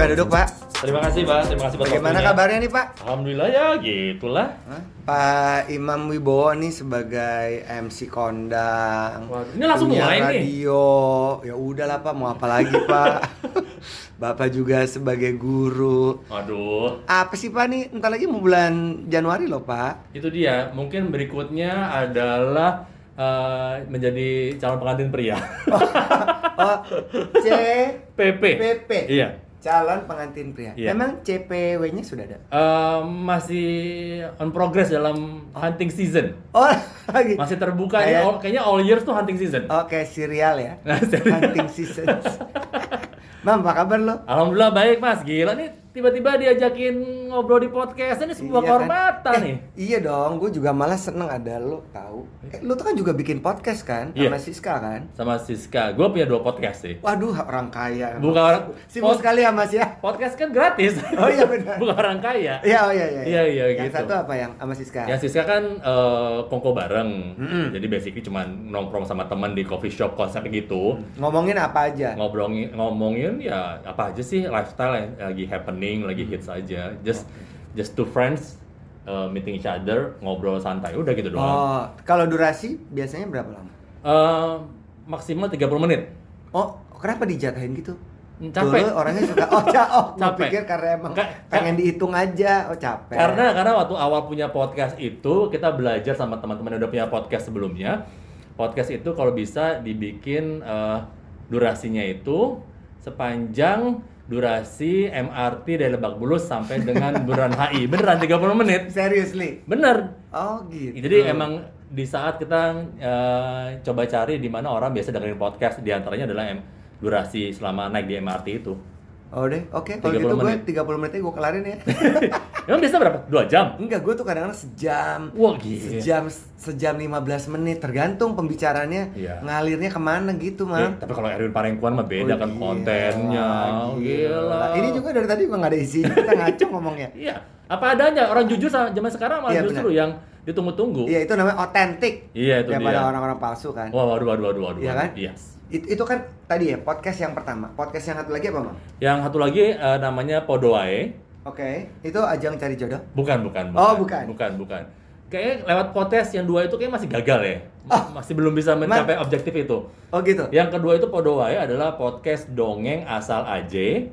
Silakan duduk, Pak. Terima kasih, Pak. Terima kasih buat Bagaimana waktunya. kabarnya nih, Pak? Alhamdulillah ya, gitulah. Hah? Pak Imam Wibowo nih sebagai MC kondang. Waduh, ini langsung mulai nih. radio. Ya udahlah, Pak, mau apa lagi, Pak? Bapak juga sebagai guru. Waduh, Apa sih, Pak nih? Entar lagi mau bulan Januari loh, Pak. itu dia. Mungkin berikutnya adalah eh, menjadi calon pengantin pria. Oh, C PP. PP. Iya. Calon pengantin pria. Iya. Memang CPW-nya sudah ada. Eh, masih on progress dalam hunting season. Oh, lagi. Masih terbuka Kayak- all- kayaknya all years tuh hunting season. Oke, serial ya. Hunting season. Mam, apa kabar lo? Alhamdulillah baik mas, gila nih tiba-tiba diajakin ngobrol di podcast ini sebuah Iya kan? kehormatan Eh, nih. Iya dong, gue juga malah seneng ada lo tahu. Eh, lo tuh kan juga bikin podcast kan Iya. sama Siska kan? Sama Siska, gue punya dua podcast sih. Waduh, orang kaya. Bukan orang Sibuk sekali ya Mas ya. podcast kan gratis. Oh iya, benar. Bukan orang kaya. Iya, oh iya iya. Iya, iya, Yang gitu. satu apa yang sama Siska? Ya Siska kan eh, kongko bareng, Mm-mm. jadi basically cuma nongkrong sama teman di coffee shop konsep gitu, Ngomongin apa aja? ngobrolin ngomongin ya apa aja sih lifestyle yang lagi happening, lagi hits aja, just just two friends eh, meeting each other, ngobrol santai, udah gitu doang. Oh, kalau durasi biasanya berapa lama? Eh, maksimal 30 menit. Oh, kenapa dijatahin gitu? Capek. Dulu orangnya suka oh, ca oh Capek. pikir karena emang Ka- pengen dihitung aja. Oh, capek. Karena karena waktu awal punya podcast itu kita belajar sama teman-teman yang udah punya podcast sebelumnya. Podcast itu kalau bisa dibikin eh, durasinya itu sepanjang durasi MRT dari Lebak Bulus sampai dengan Bundaran HI. Beneran 30 menit. seriously. Bener. Oh, gitu. Jadi emang di saat kita eh, coba cari di mana orang biasa dengerin podcast di antaranya adalah em- durasi selama naik di MRT itu. Oh deh, oke. Kalau 30 gitu gue menit. 30 menitnya gue kelarin ya. Emang biasa berapa? Dua jam? Enggak, gue tuh kadang-kadang sejam. Wah, gila. Sejam sejam 15 menit tergantung pembicaranya Iya. ngalirnya ke mana gitu, Eh, Mam. tapi kalau Erwin Parengkuan mah beda Oh, kan gila, kontennya. Gila. Ini juga dari tadi gue nggak ada isinya, kita ngaco ngomongnya. Iya, apa adanya. Orang jujur sama zaman sekarang malah Iya, justru yang ditunggu-tunggu. Iya, itu namanya otentik. Iya, itu Daripada dia. orang-orang palsu kan. Wah, waduh, waduh, waduh, waduh. Iya kan? Yes. It- itu kan tadi ya podcast yang pertama. Podcast yang satu lagi apa, Mam? Yang satu lagi eh, namanya Podoae. Oke, itu ajang cari jodoh. Bukan, bukan, bukan. Oh, bukan. Bukan, bukan. Kayaknya lewat podcast yang dua itu kayak masih gagal ya. Oh. Masih belum bisa mencapai objektif itu. Oh gitu. Yang kedua itu Podoae adalah podcast dongeng asal aja.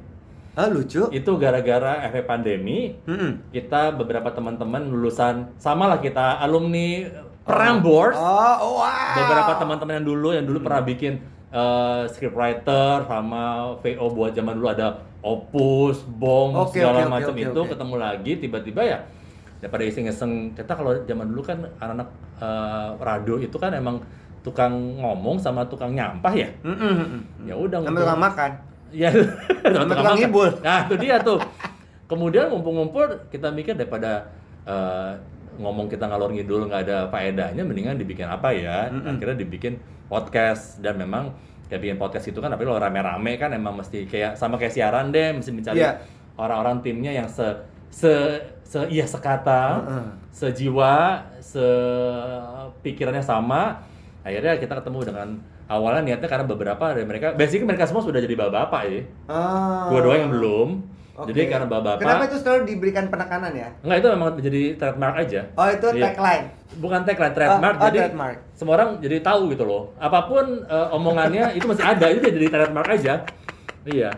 Oh lucu. Itu gara-gara efek pandemi, Mm-mm. kita beberapa teman-teman lulusan sama lah kita alumni Prambors Oh, wow. beberapa teman-teman yang dulu yang dulu pernah bikin eh, scriptwriter sama VO buat zaman dulu ada Opus, Bom Oke, segala oke, macam oke, itu oke. ketemu lagi tiba-tiba ya daripada iseng-iseng kita kalau zaman dulu kan anak-anak eh, radio itu kan emang tukang ngomong sama tukang nyampah ya Mm-mm. ya udah Sama ngumpul- tukang makan. Iya, Sama tukang ngibul. Nah, itu dia tuh. Kemudian ngumpul-ngumpul, kita mikir daripada eh, ngomong kita ngalor ngidul nggak ada faedahnya, mendingan dibikin apa ya? Mm-mm. Akhirnya dibikin podcast dan memang kayak bikin podcast itu kan, tapi lo rame-rame kan emang mesti kayak sama kayak siaran deh, mesti mencari Iya. orang-orang timnya yang se se se iya sekata, Heeh. sejiwa, sepikirannya sama. Akhirnya kita ketemu dengan awalnya niatnya karena beberapa dari mereka, basically mereka semua sudah jadi bapak-bapak ya. Oh. Gua doang yang belum. Oke. Jadi karena bapak-bapak. Kenapa itu selalu diberikan penekanan ya? Enggak itu memang menjadi trademark aja. Oh itu Iya. tagline. Bukan tagline, trademark. Oh, oh, jadi trademark. semua orang jadi tahu gitu loh. Apa pun eh, omongannya itu masih ada, itu jadi trademark aja. Iya.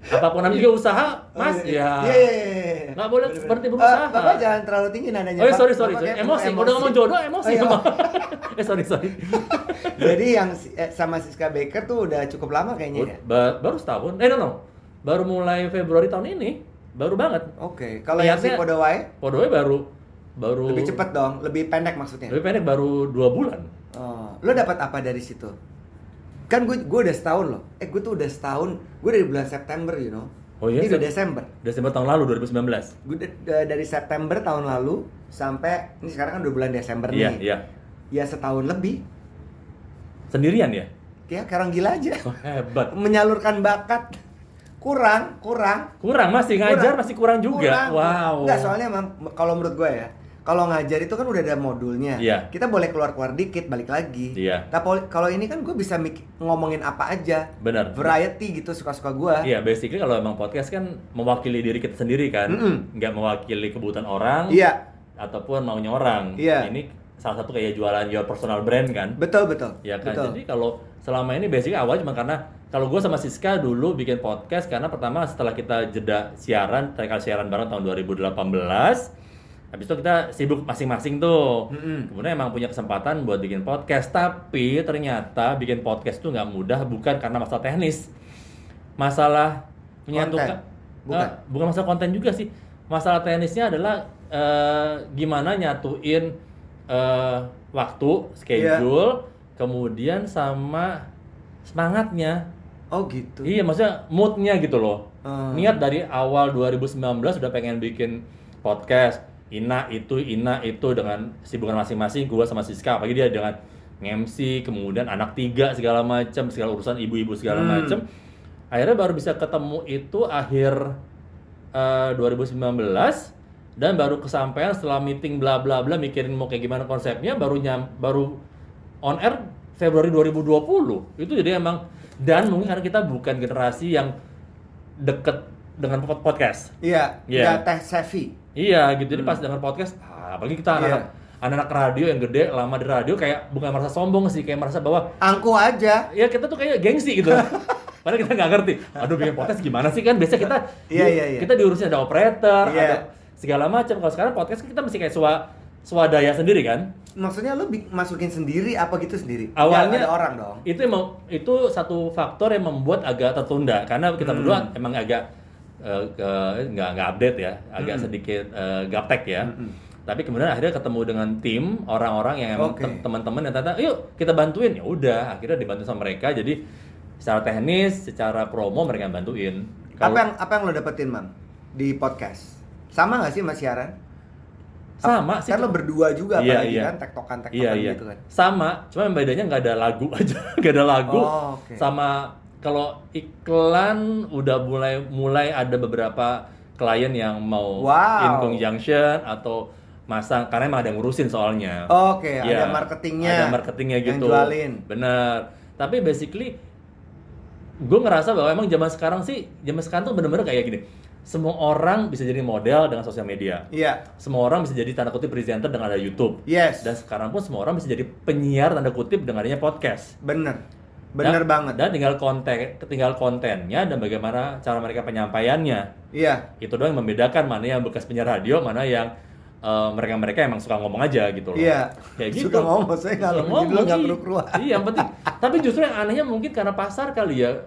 Apa pun namanya juga usaha, Mas, Oh, ya. Iya, iya, iya. Nggak boleh Bener-bener. berhenti Eh, berusaha. Bapak jangan terlalu tinggi nadanya. Oh, iya, sorry, sorry, sorry. Emosi, penuh udah ngomong jodoh, emosi. Oh, iya. eh, sorry, sorry. Jadi yang eh, sama Siska Baker tuh udah cukup lama kayaknya ya. Ba- baru setahun. Eh, no, no. Baru mulai Februari tahun ini. Baru banget. Oke, kalau yang si Podawai Podoy baru baru lebih cepat dong, lebih pendek maksudnya. Lebih pendek baru dua bulan. Oh, lo dapat apa dari situ? Kan gue gue udah setahun loh. Eh gue tuh udah setahun. Gue dari bulan September, you know. Oh iya, Ini udah Desember. Desember tahun lalu 2019. Gue da- da- dari September tahun lalu sampai ini sekarang kan udah bulan Desember Iya, nih. iya. Ya setahun lebih. Sendirian ya? Ya sekarang gila aja. Oh, hebat. Menyalurkan bakat kurang, kurang. Kurang masih ngajar masih kurang juga. Kurang. Wow. Enggak, soalnya emang kalau menurut gue ya, kalau ngajar itu kan udah ada modulnya. Iya. Kita boleh keluar-keluar dikit, balik lagi. Iya. Tapi kalau ini kan gue bisa ngomongin apa aja. Benar. Variety gitu suka-suka gue. Iya, basically kalau emang podcast kan mewakili diri kita sendiri kan, Mm-mm. nggak mewakili kebutuhan orang Iya, ataupun maunya orang. Iya. Ini salah satu kayak jualan your personal brand kan. betul betul. Ya kan. Betul. Jadi kalau selama ini basically awal cuma karena kalau gue sama Siska dulu bikin podcast karena pertama setelah kita jeda siaran, terakhir siaran bareng tahun 2018. Habis itu kita sibuk masing-masing tuh. Mm-mm. Kemudian emang punya kesempatan buat bikin podcast, tapi ternyata bikin podcast tuh nggak mudah bukan karena masalah teknis. Masalah menyatukan Bukan. Eh, bukan masalah konten juga sih. Masalah teknisnya adalah eh, gimana nyatuin eh, waktu, schedule, kemudian sama semangatnya. Oh gitu. Iya, maksudnya moodnya gitu loh. Hmm. Niat dari awal 2019 udah pengen bikin podcast. Ina itu, Ina itu dengan sibukan masing-masing. Gua sama Siska, apalagi dia dengan MC, kemudian anak tiga segala macam, segala urusan ibu-ibu segala Hmm. macam. Akhirnya baru bisa ketemu itu akhir eh, 2019 dan baru kesampaian setelah meeting bla bla bla mikirin mau kayak gimana konsepnya baru nyam baru on air Februari 2020 itu jadi emang dan mungkin karena kita bukan generasi yang deket dengan pod- podcast Iya, Iya. nggak tech savvy. iya gitu jadi pas denger podcast ah, apalagi kita Hmm. Iya. anak anak radio yang gede lama di radio kayak bukan merasa sombong sih kayak merasa bahwa Angku aja. ya kita tuh kayak gengsi gitu padahal kita nggak ngerti aduh bikin podcast gimana sih kan biasa kita Iya, iya, iya. kita diurusin ada operator Iya. ada segala macam kalau sekarang podcast kan kita mesti kayak swa swadaya sendiri kan Maksudnya lu masukin sendiri apa gitu sendiri? awalnya Nggak ada orang dong. itu emang itu satu faktor yang membuat agak tertunda karena kita Hmm. berdua emang agak eh, nggak nggak update ya agak Hmm. sedikit eh, gaptek ya Hmm. tapi kemudian akhirnya ketemu dengan tim orang-orang yang emang tem- teman-teman yang ternyata yuk kita bantuin ya udah akhirnya dibantu sama mereka jadi secara teknis secara promo mereka yang bantuin Apa Kalau- yang apa yang lo dapetin, Mam? Di podcast. Sama nggak sih sama siaran? sama sih Kan lo berdua juga Iya, apalagi iya. kan tektokan-tektokan iya iya gitu kan. sama cuma yang bedanya nggak ada lagu aja nggak ada lagu Oh, oke. sama kalau iklan udah mulai mulai ada beberapa klien yang mau Wow. in conjunction atau masang karena emang ada yang ngurusin soalnya Oke, Iya, ada marketingnya. ada marketingnya yang gitu jualin. bener tapi basically gue ngerasa bahwa emang zaman sekarang sih zaman sekarang tuh bener-bener kayak gini semua orang bisa jadi model dengan sosial media Iya. semua orang bisa jadi tanda kutip presenter dengan ada YouTube Yes. dan sekarang pun semua orang bisa jadi penyiar tanda kutip dengan adanya podcast. Bener. Bener Dan- banget. Dan tinggal konten, tinggal kontennya dan bagaimana cara mereka penyampaiannya. Iya. Itu doang yang membedakan mana yang bekas penyiar radio, mana yang eh, mereka-mereka emang suka ngomong aja gitu loh. Iya. Kayak gitu. Suka ngomong, saya nggak ngomong, nggak iya. keluar. Iya, yang penting. Tapi justru yang anehnya mungkin karena pasar kali ya.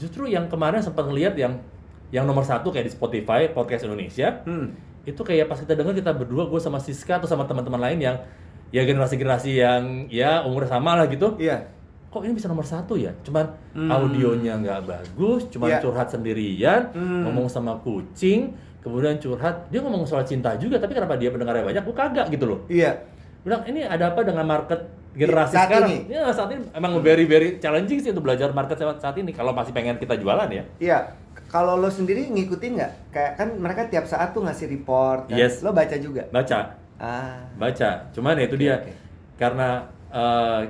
Justru yang kemarin sempat ngeliat yang yang nomor satu kayak di Spotify podcast Indonesia Hmm. itu kayak pas kita dengar kita berdua gue sama Siska atau sama teman-teman lain yang ya generasi-generasi yang ya umur sama lah gitu Iya. kok ini bisa nomor satu ya cuman Hmm. audionya nggak bagus cuman Iya. curhat sendirian Hmm. ngomong sama kucing kemudian curhat dia ngomong soal cinta juga tapi kenapa dia pendengarnya banyak gue kagak gitu loh Iya. bilang ini ada apa dengan market generasi Saat sekarang ini. ya saat ini emang very very challenging sih untuk belajar market saat saat ini kalau masih pengen kita jualan ya Iya. Kalau lo sendiri ngikutin nggak? Kayak kan mereka tiap saat tuh ngasih report. Kan? Yes. Lo baca juga. baca Ah. baca cuman ya itu dia oke. karena eh,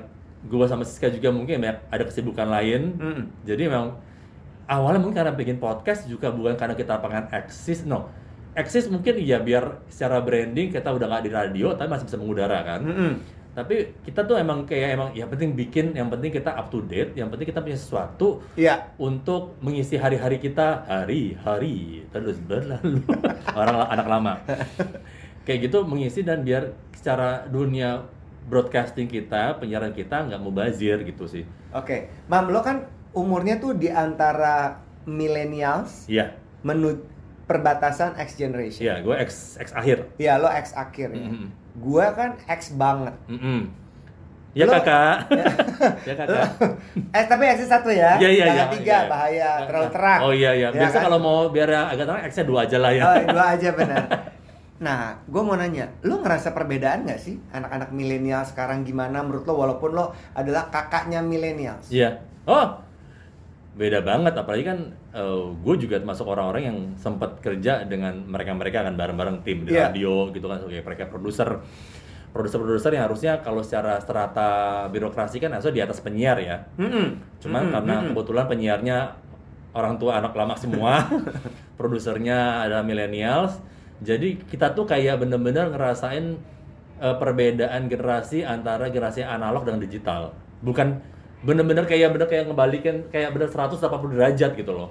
gua sama Siska juga mungkin ada kesibukan lain Mm-mm. jadi memang awalnya mungkin karena bikin podcast juga bukan karena kita pengen eksis no eksis mungkin iya biar secara branding kita udah nggak di radio tapi masih bisa mengudara kan Mm-mm. Tapi kita tuh emang kayak emang yang penting bikin yang penting kita up to date yang penting kita punya sesuatu Iya. untuk mengisi hari-hari kita hari-hari terus berlalu orang anak lama kayak gitu mengisi dan biar secara dunia broadcasting kita penyiaran kita nggak mubazir gitu sih Oke. Mam, lo kan umurnya tuh di antara millennials iya menuju perbatasan X generation. iya gue X X akhir Iya, lo X akhir ya. Mm-mm. Gua kan X banget. Mm-mm. ya Lo- kakak ya kakak eh tapi X satu ya. Iya iya iya. tiga iya. bahaya terlalu terang. Oh iya iya. Ya Biasa kan? kalau mau biar agak terang X-nya dua aja lah ya. Oh, dua aja benar. Nah, gue mau nanya, lo ngerasa perbedaan nggak sih anak-anak milenial sekarang gimana menurut lo walaupun lo adalah kakaknya milenial? Iya. Oh. Beda banget apalagi kan gue juga termasuk orang-orang yang sempat kerja dengan mereka-mereka kan bareng-bareng tim di Iya. radio gitu kan sebagai mereka produser produser-produser yang harusnya kalau secara strata birokrasi kan harusnya di atas penyiar ya Mm-mm. cuman Mm-mm, karena mm-mm. kebetulan penyiarnya orang tua anak lama semua produsernya adalah millennials jadi kita tuh kayak bener-bener ngerasain eh, perbedaan generasi antara generasi analog dan digital bukan bener-bener kayak bener kayak ngebalikin kayak bener 180 derajat gitu loh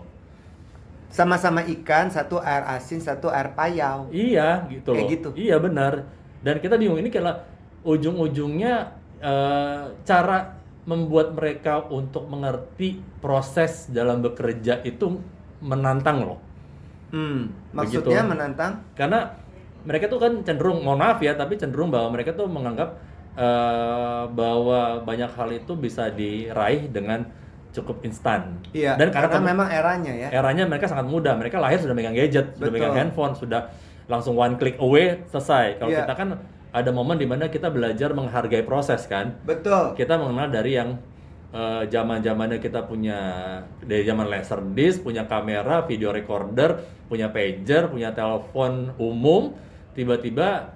sama-sama ikan satu air asin satu air payau iya gitu Kayak loh gitu. iya benar dan kita bingung ini kayak ujung-ujungnya eh, cara membuat mereka untuk mengerti proses dalam bekerja itu menantang loh hmm. maksudnya Begitu. menantang karena mereka tuh kan cenderung mohon maaf ya tapi cenderung bahwa mereka tuh menganggap eh, bahwa banyak hal itu bisa diraih dengan cukup instan. Iya dan karena, karena, memang eranya ya. Eranya mereka sangat mudah. Mereka lahir sudah megang gadget sudah Betul. megang handphone sudah langsung one click away selesai. Kalau Iya. kita kan ada momen di mana kita belajar menghargai proses kan? Betul. Kita mengenal dari yang zaman zamannya kita punya dari zaman laser disc punya kamera video recorder punya pager punya telepon umum tiba-tiba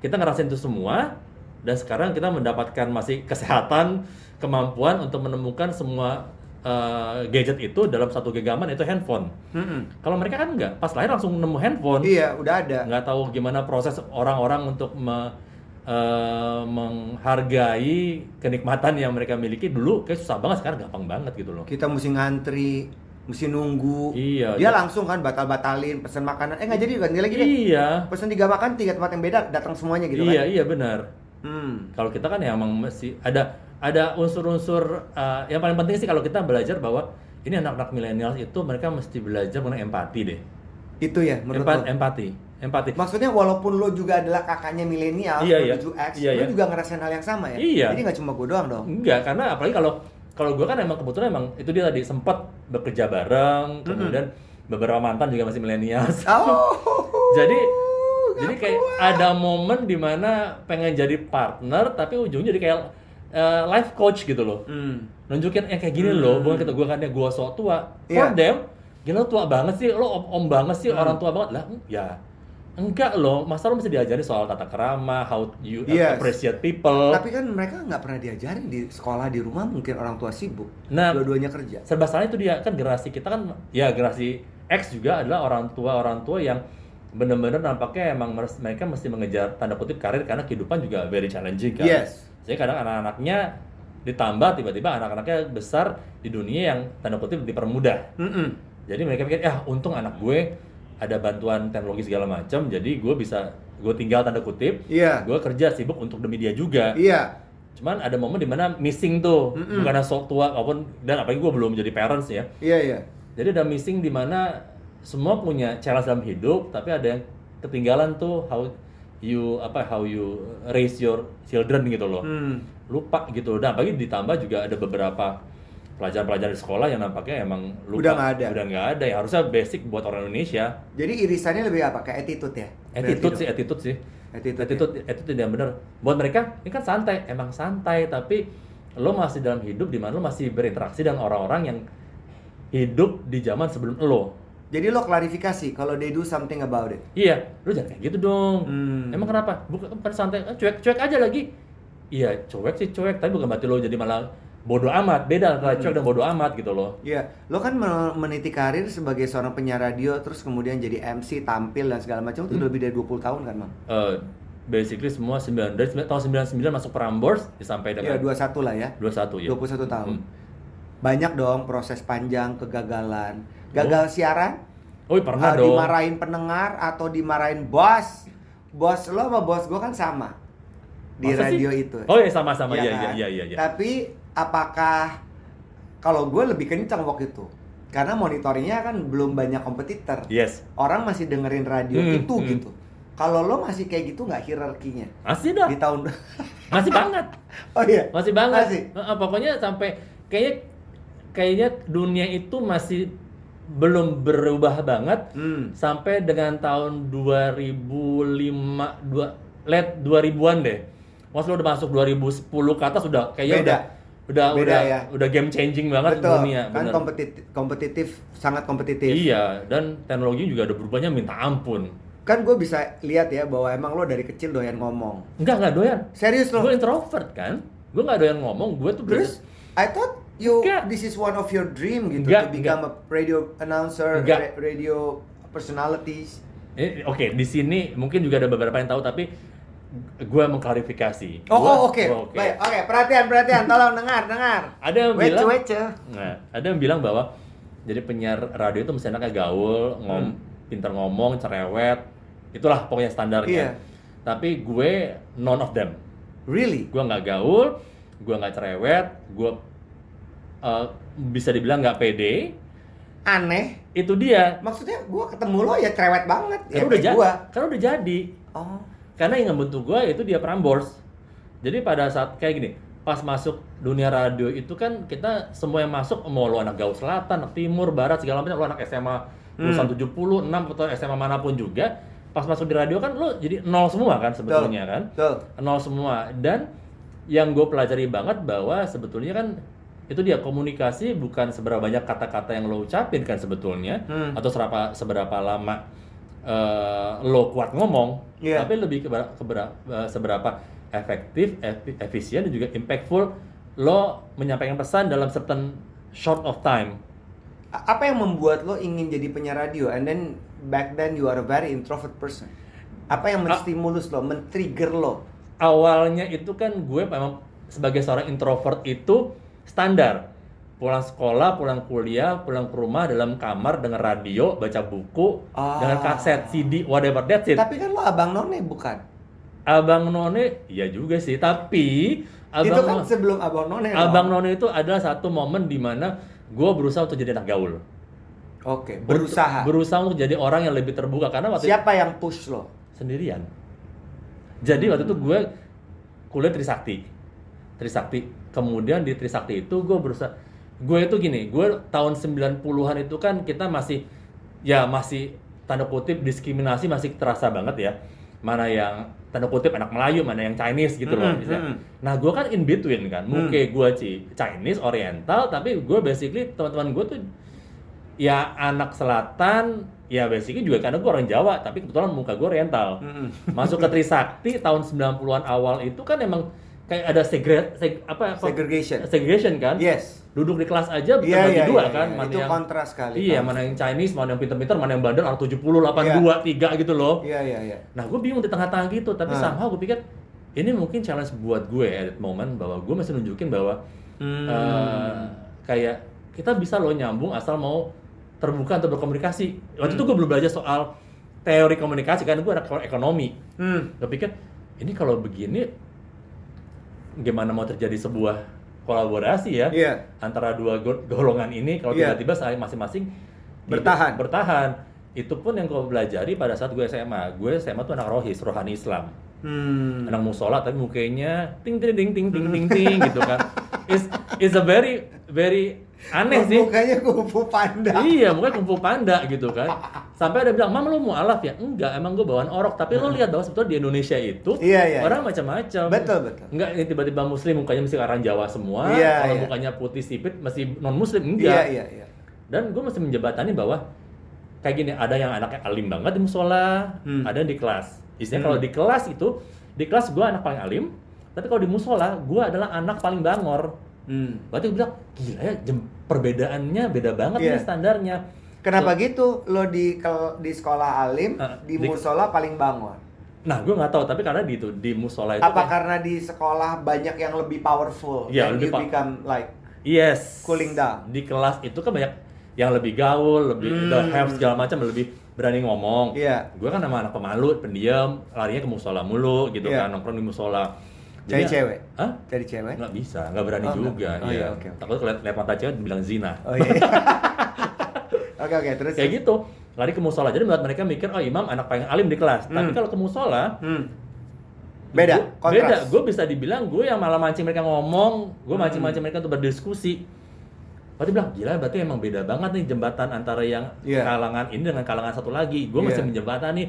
kita ngerasain itu semua dan sekarang kita mendapatkan masih kesehatan kemampuan untuk menemukan semua eh, gadget itu dalam satu genggaman itu handphone. Mm-mm. kalau mereka kan enggak pas lahir langsung nemu handphone. Iya udah ada. Nggak tahu gimana proses orang-orang untuk me- eh, menghargai kenikmatan yang mereka miliki. Dulu kayak susah banget sekarang gampang banget gitu loh. Kita mesti ngantri mesti nunggu. Iya, dia dan- langsung kan batal-batalin pesen makanan. Eh nggak jadi ganti lagi deh. Iya. Pesen tiga makan tiga tempat yang beda datang semuanya gitu iya kan? iya benar hmm. kalau kita kan ya emang mesti ada ada unsur-unsur eh, yang paling penting sih kalau kita belajar bahwa ini anak-anak milenial itu mereka mesti belajar mengenai empati deh itu ya menurut Empa- lo empati empati maksudnya walaupun lo juga adalah kakaknya milenial Iya, iya. X Iya, lo iya. juga ngerasain hal yang sama ya Iya. jadi nggak cuma gue doang dong Enggak, karena apalagi kalau kalau gue kan emang kebetulan emang itu dia tadi sempat bekerja bareng, kemudian beberapa mantan juga masih milenial. oh jadi jadi kayak ada momen di mana pengen jadi partner tapi ujungnya jadi kayak eh, life coach gitu loh. hmm. Nunjukin yang kayak gini loh, bukan kita gue kan gue sok tua. For Iya. them, gila lo tua banget sih, lo om, om banget sih, orang tua banget lah. Ya enggak loh, masa lo mesti diajari soal tata kerama, how you Yes. appreciate people. tapi kan mereka nggak pernah diajarin di sekolah di rumah mungkin orang tua sibuk Nah, dua-duanya kerja serba salah itu dia kan generasi kita kan ya generasi X juga adalah orang tua orang tua yang benar-benar nampaknya emang mereka mesti mengejar tanda kutip karir karena kehidupan juga very challenging kan. Yes. Jadi kadang anak-anaknya ditambah tiba-tiba anak-anaknya besar di dunia yang tanda kutip dipermudah. Mm-mm. Jadi mereka pikir ya untung anak gue ada bantuan teknologi segala macam jadi gue bisa gue tinggal tanda kutip Iya. gue kerja sibuk untuk demi dia juga iya cuman ada momen di mana missing tuh Mm-mm. bukan sok tua maupun dan apalagi gue belum jadi parents ya iya iya jadi ada missing di mana semua punya challenge dalam hidup, tapi ada yang ketinggalan tuh how you apa how you raise your children gitu loh. Hmm. Lupa gitu. Dan apalagi ditambah juga ada beberapa pelajaran-pelajaran di sekolah yang nampaknya emang lupa. Udah nggak ada. Udah nggak ada. Ya harusnya basic buat orang Indonesia. Jadi irisannya lebih apa? Kayak attitude ya? Attitude Berarti sih, dong. attitude sih. Attitude, attitude, attitude yang bener. Buat mereka ini kan santai, emang santai, tapi lo masih dalam hidup di mana lo masih berinteraksi dengan orang-orang yang hidup di zaman sebelum lo. Jadi lo klarifikasi kalau they do something about it. Iya, lu jangan kayak gitu dong. Hmm. Emang kenapa? Bukan, bukan santai, eh, cuek, cuek aja lagi. Iya, cuek sih cuek, tapi bukan berarti lo jadi malah bodoh amat. Beda antara cuek dan bodoh amat gitu loh. Iya, lo kan men- meniti karir sebagai seorang penyiar radio, terus kemudian jadi MC, tampil dan segala macam itu udah lebih dari 20 tahun kan, Mang? Eh, basically semua 9 dari sembilan- tahun 99 masuk Prambors sampai Iya, dengan 21 lah ya. 21 ya. 21 tahun. Hmm. Banyak dong proses panjang kegagalan. Gagal siaran, Oh, pernah uh, dong. dimarahin pendengar atau dimarahin bos. Bos lo sama bos gua kan sama di Masa sih? radio itu. Oh iya sama-sama Iya iya iya kan? iya iya. Tapi apakah kalau gue lebih kencang waktu itu? Karena monitoringnya kan belum banyak kompetitor. Yes. Orang masih dengerin radio Hmm, itu hmm. gitu. Kalau lo masih kayak gitu nggak hierarkinya Masih dah. di tahun Masih banget. Oh iya. Masih banget. Masih? Pokoknya sampai kayaknya kayaknya dunia itu masih belum berubah banget Hmm. sampai dengan tahun 2005 dua late 2000-an deh. Once lo udah masuk 2010 ke atas udah kayaknya Beda. udah udah Beda udah ya. udah game changing banget Betul. dunia kan bener. kompetitif, kompetitif, sangat kompetitif. Iya, dan teknologi juga udah berubahnya minta ampun. Kan gue bisa lihat ya bahwa emang lo dari kecil doyan ngomong. Enggak, enggak doyan. Serius lo? Gue introvert kan. Gue nggak doyan ngomong, gue tuh Terus I thought you Enggak. this is one of your dream gitu Enggak, to become a radio announcer, ra- radio personalities. Eh, Oke, di sini mungkin juga ada beberapa yang tahu, tapi gue mengklarifikasi. Oh, Gua- oh, oke. oke. Baik, oke, perhatian, perhatian, tolong dengar, dengar. Ada yang Wece, bilang, wece. nah, ada yang bilang bahwa jadi penyiar radio itu mesti anaknya gaul, ngom, Hmm. pinter ngomong, cerewet, itulah pokoknya standarnya. Iya. Tapi gue none of them. Really? Gue nggak gaul, gue nggak cerewet, gue uh, bisa dibilang nggak pede. Aneh. Itu dia. Maksudnya gue ketemu lo ya cerewet banget. Ya Karena udah kayak jadi. gua. Karena udah jadi. Oh. Karena yang ngebentuk gue itu dia Prambors. Jadi pada saat kayak gini, pas masuk dunia radio itu kan kita semua yang masuk mau lo anak Gaul Selatan, anak Timur, Barat segala macam, lo anak SMA lulusan 76 atau SMA mana pun juga, pas masuk di radio kan lo jadi nol semua kan sebetulnya kan. Betul. Nol semua dan yang gue pelajari banget bahwa sebetulnya kan itu dia komunikasi bukan seberapa banyak kata-kata yang lo ucapin kan sebetulnya Hmm. atau seberapa seberapa lama eh, lo kuat ngomong Iya. tapi lebih ke, seberapa efektif efi- efisien dan juga impactful lo menyampaikan pesan dalam certain short of time Apa yang membuat lo ingin jadi penyiar radio and then back then you are a very introvert person? Apa yang Ah. menstimulus lo, men-trigger lo? awalnya itu kan gue memang sebagai seorang introvert itu standar pulang sekolah, pulang kuliah, pulang ke rumah dalam kamar dengan radio, baca buku, Ah. dengan kaset, CD, whatever that's it. Tapi kan lo abang none bukan? Abang None, iya juga sih. Tapi itu Abang kan sebelum abang none. lo. Abang None itu adalah satu momen di mana gue berusaha untuk jadi anak gaul. Oke, Ber- berusaha. Berusaha untuk jadi orang yang lebih terbuka karena waktu Siapa yang push lo? sendirian. Jadi waktu itu gue kuliah Trisakti. Trisakti. Kemudian di Trisakti itu gue berusaha gue itu gini, gue tahun 90-an itu kan kita masih ya masih tanda kutip diskriminasi masih terasa banget ya. Mana yang tanda kutip anak Melayu, mana yang Chinese gitu loh. Misalnya. Nah, gue kan in between kan. Hmm. Muke gue Ci- Chinese, Oriental, tapi gue basically teman-teman gue tuh ya anak selatan, ya basically juga karena gue orang Jawa, tapi kebetulan muka gue Oriental. Masuk ke Trisakti tahun 90-an awal itu kan emang kayak ada segre, seg- apa, apa- Segregation. segregation kan? Yes. Duduk di kelas aja Iya, terbagi iya, dua iya, kan, iya. mana Itu yang kontras sekali. Iya, Tahu. mana yang Chinese, mana yang pinter-pinter, mana yang bandel, orang 70, 82, 3 gitu loh. Iya, iya, iya. Nah, gue bingung di tengah-tengah gitu, tapi Ah. somehow gue pikir ini mungkin challenge buat gue at that moment bahwa gue masih nunjukin bahwa Hmm. eh, kayak kita bisa loh nyambung asal mau terbuka untuk berkomunikasi. Waktu itu Hmm. gue belum belajar soal teori komunikasi karena gue anak ekonomi. Hmm. Gue pikir ini kalau begini gimana mau terjadi sebuah kolaborasi ya Iya. antara dua go- golongan ini kalau Iya. tiba-tiba saling masing-masing Bertahan. hidup- bertahan. Itu pun yang gue pelajari pada saat gue SMA. Gue SMA tuh anak rohis, rohani Islam. Hmm. Anak musola tapi mukanya ting ting ting ting ting ting ting gitu kan. Is is a very very aneh sih. Mukanya kupu panda. Iya, mukanya kumpul panda gitu kan. Sampai ada bilang, "Mam, lu mau alaf ya?" Enggak, emang gue bawaan orok. Tapi lo lihat bahwa sebetulnya di Indonesia itu Iya, iya, orang macam-macam. Betul, betul. Enggak, ini tiba-tiba muslim mukanya mesti orang Jawa semua. Iya, Kalau iya. mukanya putih sipit masih non muslim Iya, enggak. iya, iya. Dan gue mesti menjebatani bahwa kayak gini, ada yang anaknya alim banget di musola, Hmm. ada yang di kelas. Istilahnya Hmm. kalau di kelas itu, di kelas gue anak paling alim, tapi kalau di musola gue adalah anak paling bangor. Hmm. Berarti gue bilang, gila ya, jem- perbedaannya beda banget Iya. nih standarnya. Kenapa So- gitu? Lo di kel- di sekolah alim, Ah, di di- musola paling bangun. Nah, gue nggak tahu, tapi karena di itu di musola itu Apa kayak- karena di sekolah banyak yang lebih powerful? Iya, and lebih you pa- become like yes Cooling down. Di kelas itu kan banyak yang lebih gaul, lebih Hmm. the have segala macam, lebih berani ngomong. Iya. Gue kan sama anak pemalu, pendiam, larinya ke musola mulu gitu Iya. kan, nongkrong di musola. Cari Jadi- cewek. Hah? Cari cewek? Nggak bisa, nggak berani Oh, juga. Oh, iya. iya, oke, oke. Takut lihat lihat mata cewek dibilang zina. Oh iya. Oke oke terus. Kayak gitu. Lari ke musola. Jadi buat mereka mikir, oh imam anak paling alim di kelas. Tapi Hmm. kalau ke musola, Hmm. Beda, Gua- kontras. beda. Gue bisa dibilang gue yang malah mancing mereka ngomong, gue Hmm. mancing-mancing mereka untuk berdiskusi. Berarti bilang, gila berarti emang beda banget nih jembatan antara yang Iya. kalangan ini dengan kalangan satu lagi. Gue Iya. mesti menjembatani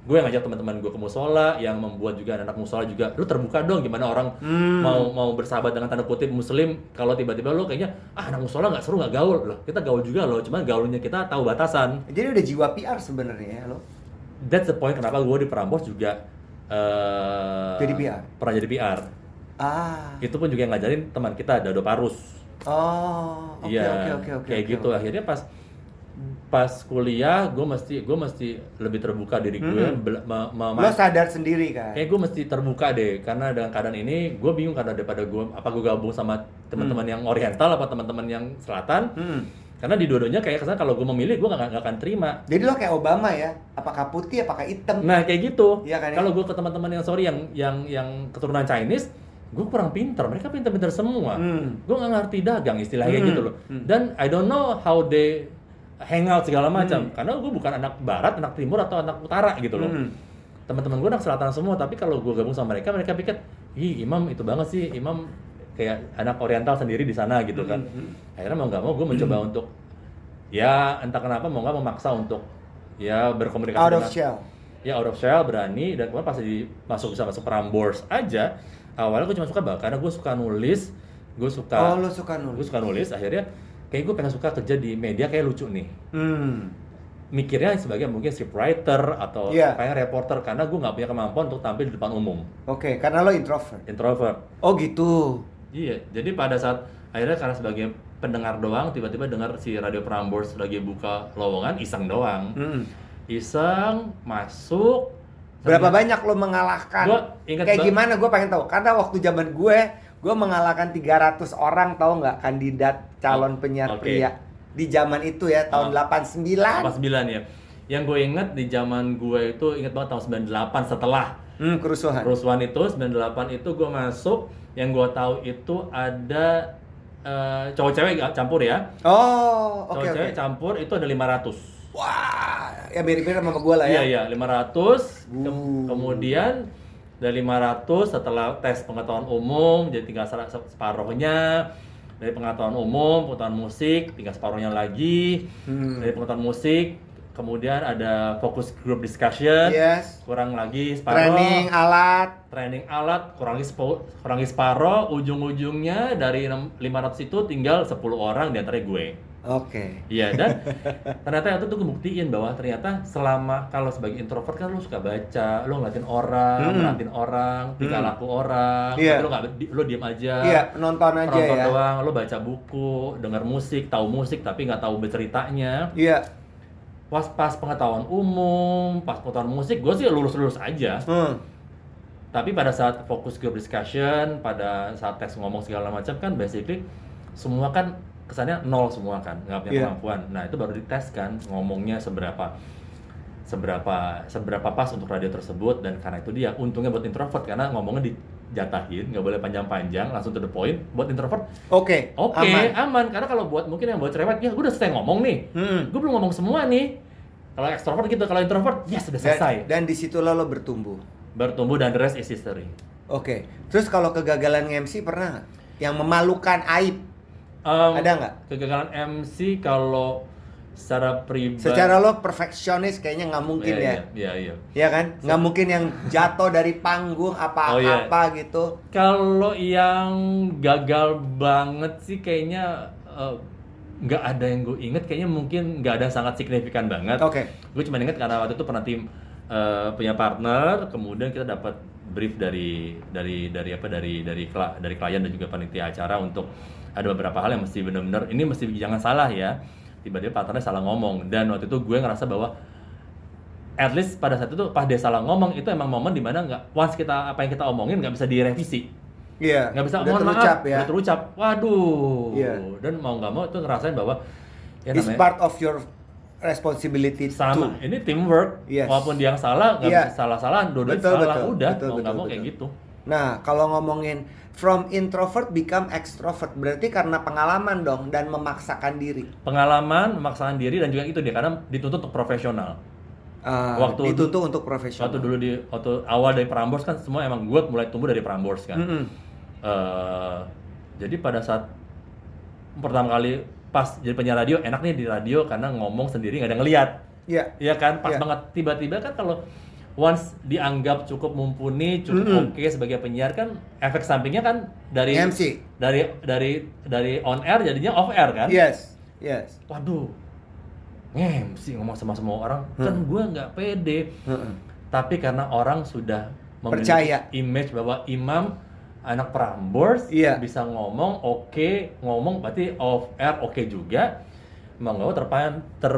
gue yang ngajak teman-teman gue ke musola yang membuat juga anak musola juga lu terbuka dong gimana orang Hmm. mau mau bersahabat dengan tanda kutip muslim kalau tiba-tiba lu kayaknya ah anak musola nggak seru nggak gaul loh kita gaul juga loh cuman gaulnya kita tahu batasan Jadi udah jiwa PR sebenarnya ya lo. that's the point kenapa gue di Prambors juga eh Jadi PR? pernah jadi PR Ah. itu pun juga yang ngajarin teman kita Dado Parus Oh, oke Iya, oke oke oke. kayak oke, gitu oke. akhirnya pas pas kuliah gue mesti gue mesti lebih terbuka diri gue Hmm. Lo sadar sendiri kan? kayak gue mesti terbuka deh karena dengan keadaan ini gue bingung karena daripada gue apa gue gabung sama teman-teman yang oriental apa teman-teman yang selatan Hmm. karena di dua-duanya kayak kesan kalau gue memilih gue nggak akan terima Jadi lo kayak Obama ya? Apakah putih, apakah hitam? nah kayak gitu Iya kan ya? kalau gue ke teman-teman yang sorry yang yang yang keturunan Chinese gue kurang pinter mereka pinter-pinter semua Hmm. gue nggak ngerti dagang istilahnya Hmm. gitu loh Hmm. dan I don't know how they hang out segala macam karena gue bukan anak barat anak timur atau anak utara gitu loh Hmm. teman-teman gue anak selatan semua tapi kalau gue gabung sama mereka mereka pikir ih imam itu banget sih imam kayak anak oriental sendiri di sana gitu kan Hmm. akhirnya mau nggak mau gue mencoba untuk ya entah kenapa mau nggak memaksa untuk ya berkomunikasi Out of dengan- shell. ya out of shell berani dan kemudian pas di masuk bisa masuk Prambors aja awalnya gue cuma suka banget karena gue suka nulis gue suka Oh, lo suka gue nulis? suka nulis akhirnya kayak gue pengen suka kerja di media kayak lucu nih Hmm. mikirnya sebagai mungkin script writer atau Iya. kayak reporter karena gue nggak punya kemampuan untuk tampil di depan umum Oke, karena lo introvert. introvert Oh gitu. iya jadi pada saat akhirnya karena sebagai pendengar doang tiba-tiba dengar si radio Prambors lagi buka lowongan iseng doang Hmm. iseng masuk Berapa banyak lo mengalahkan? Gua ingat Kayak ba- gimana gue pengen tahu. Karena waktu zaman gue, gue mengalahkan 300 orang tahu nggak kandidat calon Oh, penyiar oke. pria di zaman itu ya tahun Oh. 89. 89 ya yang gue inget di zaman gue itu inget banget tahun 98 setelah Hmm, kerusuhan. kerusuhan itu 98 itu gue masuk yang gue tahu itu ada eh, cowok cewek campur ya Oh, oke cowok oke. cewek campur itu ada 500 Wah, ya mirip-mirip sama gue lah ya. iya iya 500 Kem- Uh. kemudian dari 500 setelah tes pengetahuan umum jadi tinggal se- se- separuhnya dari pengetahuan umum pengetahuan musik tinggal separuhnya lagi Hmm. dari pengetahuan musik kemudian ada fokus group discussion Yes. kurang lagi separuh Training alat. training alat kurangi sepo, kurangi separuh ujung-ujungnya dari enam- 500 itu tinggal 10 orang di antara gue Oke. iya dan ternyata itu tuh ngebuktiin bahwa ternyata selama kalau sebagai introvert kan lo suka baca lo ngeliatin orang Hmm. merhatiin orang tingkah Hmm. laku orang tapi lo nggak lo diem aja Iya, penonton aja penonton ya. doang lo baca buku dengar musik tahu musik tapi nggak tahu berceritanya Iya. pas pas pengetahuan umum pas pengetahuan musik gue sih lulus lulus aja Hmm. tapi pada saat fokus group discussion pada saat tes ngomong segala macam kan basically semua kan kesannya nol semua kan nggak punya Iya. kemampuan nah itu baru dites kan ngomongnya seberapa seberapa seberapa pas untuk radio tersebut dan karena itu dia untungnya buat introvert karena ngomongnya dijatahin nggak boleh panjang-panjang langsung to the point buat introvert Oke. oke aman. aman. karena kalau buat mungkin yang buat cerewet ya gue udah selesai ngomong nih Hmm. gue belum ngomong semua nih kalau extrovert gitu kalau introvert ya sudah Dan, selesai dan di situ lo, bertumbuh. bertumbuh dan the rest is history Oke. Terus kalau kegagalan MC pernah? Yang memalukan aib Um, ada nggak? kegagalan MC kalau secara pribadi Secara lo perfeksionis kayaknya nggak mungkin Iya, ya. iya, iya, iya. Ya kan? Nggak mungkin yang jatuh dari panggung Oh, iya. apa-apa gitu. Kalau yang gagal banget sih kayaknya eh, nggak ada yang gue inget kayaknya mungkin nggak ada yang sangat signifikan banget. Oke. Gue cuma inget karena waktu itu pernah tim eh, punya partner, kemudian kita dapat brief dari dari dari apa dari dari dari klien dan juga panitia acara untuk ada beberapa hal yang mesti benar-benar ini mesti jangan salah ya. Tiba-tiba partnernya salah ngomong dan waktu itu gue ngerasa bahwa at least pada saat itu pas dia salah ngomong itu emang momen di mana nggak once kita apa yang kita omongin nggak bisa direvisi Iya. nggak bisa udah mohon terucap maaf ya. udah terucap waduh Iya. dan mau nggak mau itu ngerasain bahwa ya It's namanya part of your responsibility sama too. ini teamwork Yes. walaupun dia yang salah nggak Iya. bisa salah-salahan dua Betul, salah betul. udah Betul, mau nggak betul, mau kayak betul. gitu Nah, kalau ngomongin from introvert become extrovert berarti karena pengalaman dong dan memaksakan diri. pengalaman memaksakan diri dan juga itu dia karena dituntut untuk profesional Ah, Waktu dituntut untuk profesional. waktu dulu di waktu awal dari Prambors kan semua emang gue mulai tumbuh dari Prambors kan Mm-mm. Eh, jadi pada saat pertama kali pas jadi penyiar radio enak nih di radio karena ngomong sendiri nggak ada yang ngeliat Iya. Iya kan pas Iya. banget tiba-tiba kan kalau once dianggap cukup mumpuni, cukup Mm-mm. oke sebagai penyiar kan efek sampingnya kan dari MC. dari dari dari on air jadinya off air kan? Yes. Yes. Waduh, ngemsi ngomong sama semua orang kan Hmm. gue nggak pede. Heeh. Tapi karena orang sudah memiliki Percaya. image bahwa imam anak Prambors Iya. bisa ngomong oke, ngomong berarti off air oke juga. Mau nggak mau terpan ter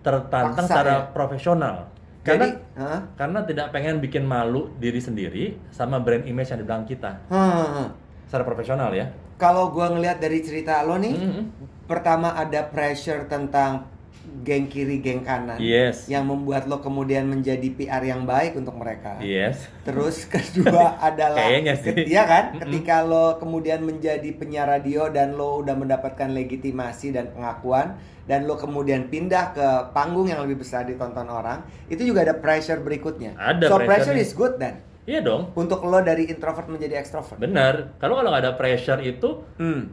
tertantang Paksa, secara ya? profesional. Karena Jadi, hah? karena tidak pengen bikin malu diri sendiri sama brand image yang di belakang kita Hah. secara profesional ya. Kalau gua ngelihat dari cerita lo nih, Mhm. pertama ada pressure tentang geng kiri, geng kanan. Yes. Yang membuat lo kemudian menjadi PR yang baik untuk mereka. Yes. Terus kedua adalah Kayaknya sih. Ket- Iya kan? Ketika lo kemudian menjadi penyiar radio dan lo udah mendapatkan legitimasi dan pengakuan dan lo kemudian pindah ke panggung yang lebih besar ditonton orang, itu juga ada pressure berikutnya. Ada so pressure is good dan Iya dong. untuk lo dari introvert menjadi extrovert. Benar. Kalau kalau nggak ada pressure itu Hmm.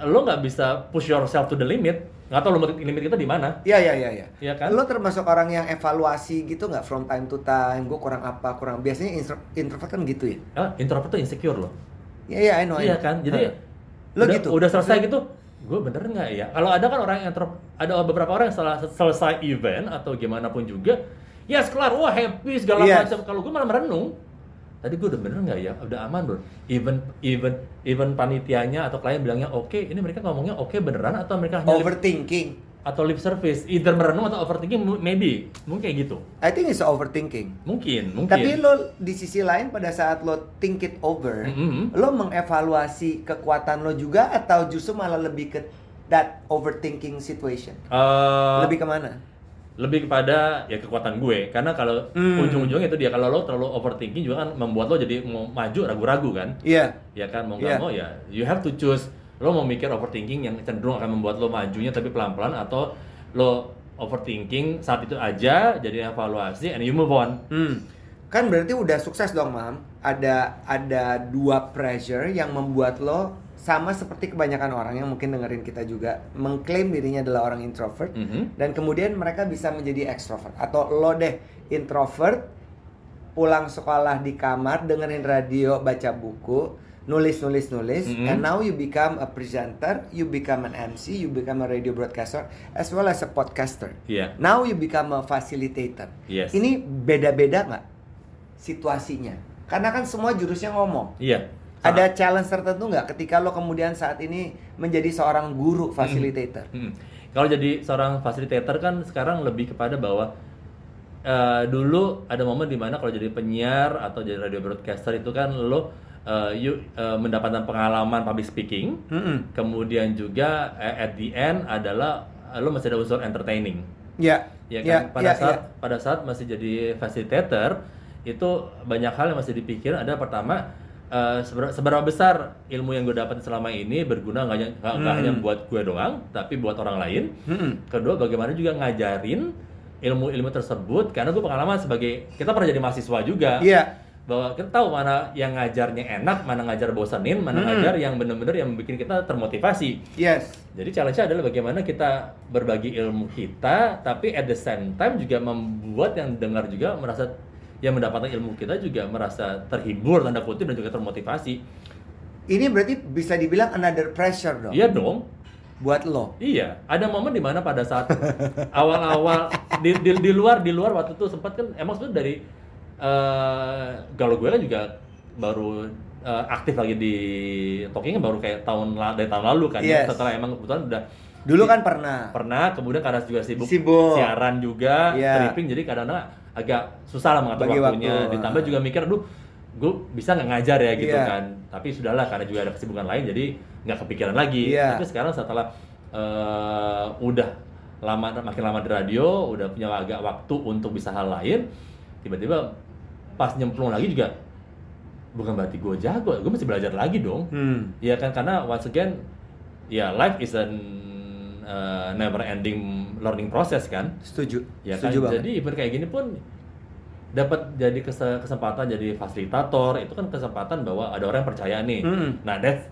lo nggak bisa push yourself to the limit. Nggak tahu limit, limit kita di mana. Iya iya iya iya. Iya kan? Lo termasuk orang yang evaluasi gitu nggak from time to time? Gue kurang apa kurang. Biasanya intro- introvert kan gitu ya. Ah, introvert tuh insecure loh. Iya iya I know. I iya kan? Jadi lo udah, gitu. udah selesai gitu, gue bener nggak ya? Kalau ada kan orang yang intro, ada beberapa orang yang setelah selesai event atau gimana pun juga, yes kelar, wah happy segala Yes. macam. Kalau gue malah merenung, tadi gue udah bener nggak ya? Udah aman bro. Even even even panitianya atau klien bilangnya oke, ini mereka ngomongnya oke beneran atau mereka hanya lip, Overthinking. atau lip service, either merenung atau overthinking, maybe, mungkin kayak gitu. I think it's overthinking. Mungkin, mungkin. Tapi lo di sisi lain pada saat lo think it over, Mhm. lo mengevaluasi kekuatan lo juga atau justru malah lebih ke that overthinking situation? Eh, lebih ke mana? Lebih kepada ya kekuatan gue karena kalau Hmm. ujung-ujungnya itu dia kalau lo terlalu overthinking juga kan membuat lo jadi mau maju ragu-ragu kan Iya. ya kan mau nggak Iya. mau ya you have to choose lo mau mikir overthinking yang cenderung akan membuat lo majunya tapi pelan-pelan atau lo overthinking saat itu aja jadi evaluasi and you move on Hmm. Kan berarti udah sukses dong, Mam. Ada ada dua pressure yang membuat lo sama seperti kebanyakan orang yang mungkin dengerin kita juga mengklaim dirinya adalah orang introvert Mhm. dan kemudian mereka bisa menjadi extrovert atau lo deh introvert pulang sekolah di kamar dengerin radio baca buku nulis nulis nulis Mhm. and now you become a presenter you become an MC you become a radio broadcaster as well as a podcaster Iya. now you become a facilitator Yes. ini beda-beda nggak situasinya karena kan semua jurusnya ngomong ada challenge tertentu nggak ketika lo kemudian saat ini menjadi seorang guru facilitator Hmm. Kalau jadi seorang fasilitator kan sekarang lebih kepada bahwa eh, dulu ada momen di mana kalau jadi penyiar atau jadi radio broadcaster itu kan lo eh, you eh, mendapatkan pengalaman public speaking, Mm-mm. kemudian juga eh, at the end adalah eh, lo masih ada unsur entertaining. ya Ya ya, kan pada ya, saat ya. pada saat masih jadi facilitator itu banyak hal yang masih dipikir ada pertama eh, seber- seberapa besar ilmu yang gue dapat selama ini berguna nggak hanya Hmm. hanya buat gue doang tapi buat orang lain Mm-mm. kedua bagaimana juga ngajarin ilmu-ilmu tersebut karena gue pengalaman sebagai kita pernah jadi mahasiswa juga Iya. bahwa kita tahu mana yang ngajarnya enak mana ngajar bosanin mana Hmm. ngajar yang bener-bener yang bikin kita termotivasi Yes. jadi challenge-nya adalah bagaimana kita berbagi ilmu kita, tapi at the same time juga membuat yang dengar juga merasa yang mendapatkan ilmu kita juga merasa terhibur tanda kutip dan juga termotivasi. Ini berarti bisa dibilang another pressure dong Iya dong. buat lo. Iya, ada momen di mana pada saat awal-awal di, di, di luar di luar waktu itu sempat kan emang sebenarnya dari eh kalau gue kan juga baru eh, aktif lagi di talking baru kayak tahun dari tahun lalu kan ya. Yes. setelah emang kebetulan udah Dulu kan pernah. pernah kemudian karena juga sibuk, Sibuk. siaran juga Iya. tripping jadi kadang-kadang agak susah lah mengatur Bagi waktunya waktu. ditambah juga mikir aduh gue bisa nggak ngajar ya gitu Iya. kan tapi sudahlah karena juga ada kesibukan lain jadi nggak kepikiran lagi Iya. tapi sekarang setelah eh, udah lama makin lama di radio udah punya agak waktu untuk bisa hal lain tiba-tiba pas nyemplung lagi juga bukan berarti gue jago gue masih belajar lagi dong Hmm. Ya kan karena once again ya life is an uh, never ending learning process kan. Setuju. Ya kan. Setuju banget. Jadi event kayak gini pun dapat jadi kese- kesempatan jadi fasilitator itu kan kesempatan bahwa ada orang yang percaya nih. Mm. Nah, that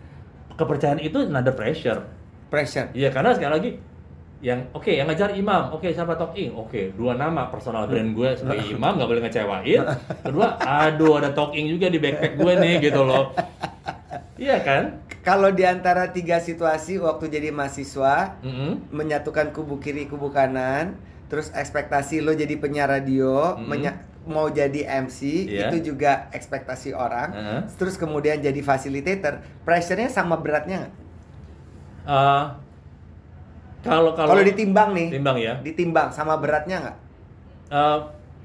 kepercayaan itu another pressure. Pressure. Iya karena sekali lagi yang oke yang ngajar imam oke siapa talking oke dua nama personal brand gue sebagai imam nggak boleh ngecewain kedua aduh ada talking juga di backpack gue nih gitu loh iya kan Kalau di antara tiga situasi waktu jadi mahasiswa, Mm-mm. menyatukan kubu kiri kubu kanan, terus ekspektasi lo jadi penyiar radio, Mm-mm. menya- mau jadi MC, Iya. itu juga ekspektasi orang. Heeh. Terus kemudian jadi facilitator, pressure-nya sama beratnya nggak? Eh, kalau kalau Kalau ditimbang nih, timbang ya ditimbang sama beratnya nggak? Eh,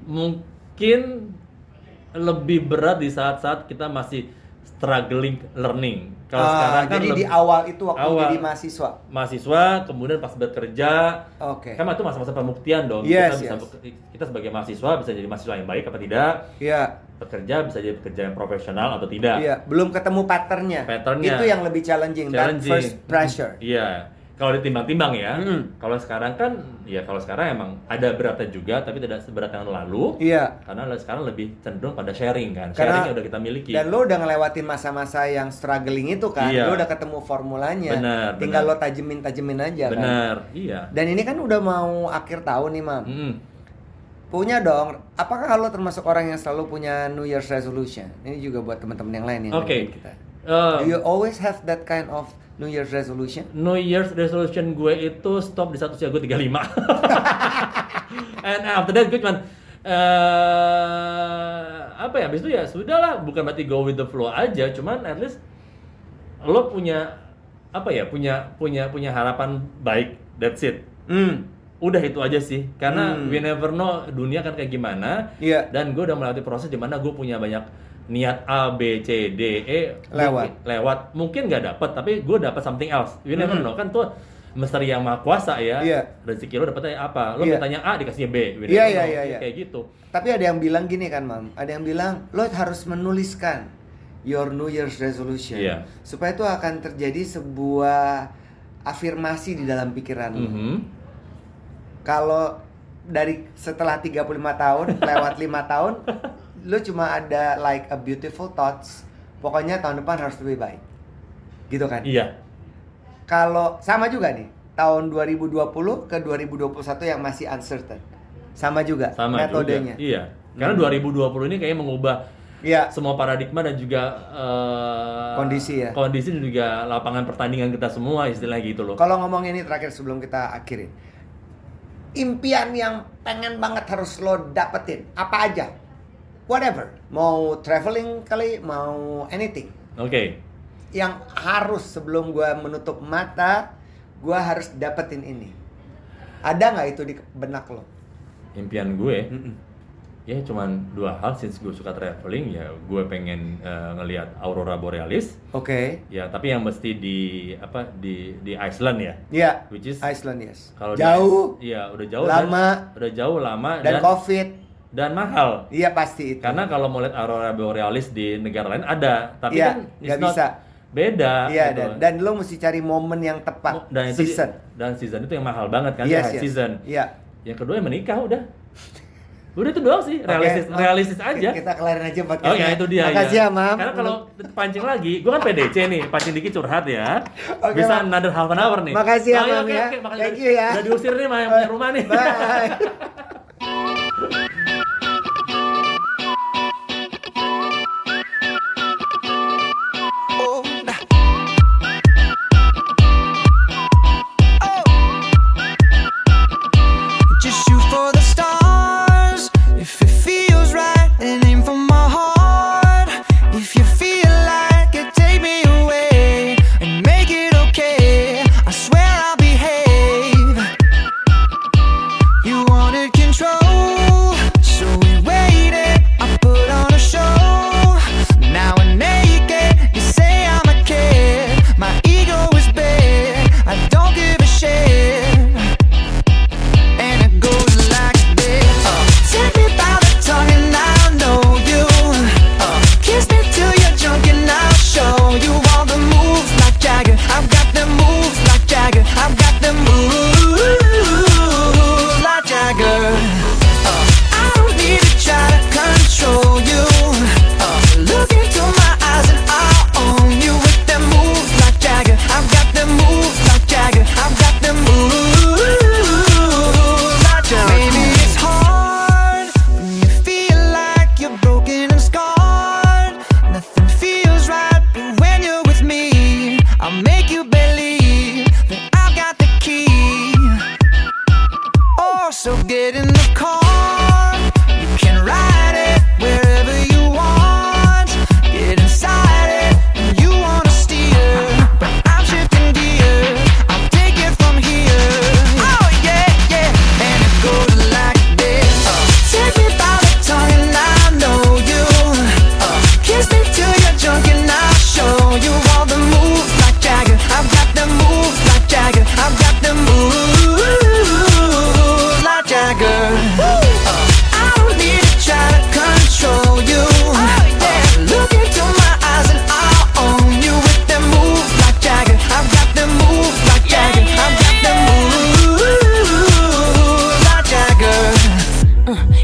mungkin lebih berat di saat-saat kita masih struggling learning. Kalau Ah, sekarang kan jadi di awal itu waktu awal. jadi mahasiswa. mahasiswa, kemudian pas bekerja, Oke. kan itu masa-masa pembuktian dong. Yes, kita bisa yes. be- kita sebagai mahasiswa bisa jadi mahasiswa yang baik apa tidak, Iya. bekerja bisa jadi pekerja yang profesional atau tidak. Iya, belum ketemu patternnya. Patternnya. Itu yang lebih challenging, that Challenging. first pressure. Iya. Kalau ditimbang-timbang ya. Mm. Kalau sekarang kan, ya kalau sekarang emang ada beratnya juga, tapi tidak seberat yang lalu. Iya. Karena sekarang lebih cenderung pada sharing kan. Karena- sharing yang udah kita miliki. Dan lo udah ngelewatin masa-masa yang struggling itu kan, Iya. lo udah ketemu formulanya. Benar, Tinggal benar. lo tajemin tajemin aja kan. Benar, iya. Dan ini kan udah mau akhir tahun nih, Mam. Mm-mm. Punya dong. Apakah lo termasuk orang yang selalu punya New Year's resolution? Ini juga buat teman-teman yang lain yang Oke. dengerin kita. Do you always have that kind of New Year's resolution? New Year's resolution gue itu stop di satu usia gue 35. And after that gue cuman eh apa ya, habis itu ya sudahlah, bukan berarti go with the flow aja, cuman at least lo punya apa ya, punya punya punya harapan baik, that's it. Hmm. Udah itu aja sih, karena Hmm. we never know dunia kan kayak gimana. Iya. Dan gue udah melewati proses di mana gue punya banyak niat A, B, C, D, E Lewat. mungkin- lewat mungkin nggak dapet tapi gue dapet something else you never Mm. know kan tuh misteri yang maha kuasa ya Iya. rezeki lo dapetnya apa lo mintanya A dikasihnya B we Iya, iya, iya, iya. kayak gitu Tapi ada yang bilang gini kan, Mam. Ada yang bilang lo harus menuliskan your New Year's resolution Iya. supaya itu akan terjadi sebuah afirmasi di dalam pikiran lo. Mhm. Kalau dari setelah 35 tahun lewat lima tahun lo cuma ada like a beautiful thoughts. Pokoknya tahun depan harus lebih baik. Gitu kan? iya Kalau sama juga nih, tahun 2020 ke 2021 yang masih uncertain. Sama juga sama metodenya. juga iya karena 2020 ini kayaknya mengubah Iya. semua paradigma dan juga eh, Kondisi ya. kondisi dan juga lapangan pertandingan kita semua istilahnya gitu loh Kalau ngomong ini terakhir sebelum kita akhirin. Impian yang pengen banget harus lo dapetin, apa aja? Whatever. Mau traveling kali, mau anything. oke Yang harus sebelum gua menutup mata, gua harus dapetin ini. Ada nggak itu di benak lo? impian gue ya cuman dua hal since gue suka traveling ya gue pengen eh, ngelihat aurora borealis Oke. ya tapi yang mesti di apa di di Iceland ya Iya. which is Iceland yes. kalau jauh iya udah jauh lama, dan, udah jauh lama dan, dan covid. Dan mahal Iya pasti itu. karena kalau mau lihat aurora borealis di negara lain ada tapi Iya, kan nggak bisa. beda Iya gitu. dan dan lo mesti cari momen yang tepat. dan itu season. dan season itu yang mahal banget kan Yes, high yes. season Iya. yang kedua yang menikah udah udah itu doang sih realistis Oke, Mam. realistis aja Kita kelarin aja Oh podcastnya. ya itu dia Makasih ya, Mam. Karena kalau pancing lagi, gue kan PDC nih, pancing dikit curhat ya. Oke, Bisa Mam. another half an hour nih. Makasih ya, Oh, iya, Mam, ya. makasih. Thank you ya. Udah diusir nih punya rumah nih. Bye.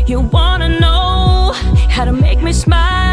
You wanna know how to make me smile?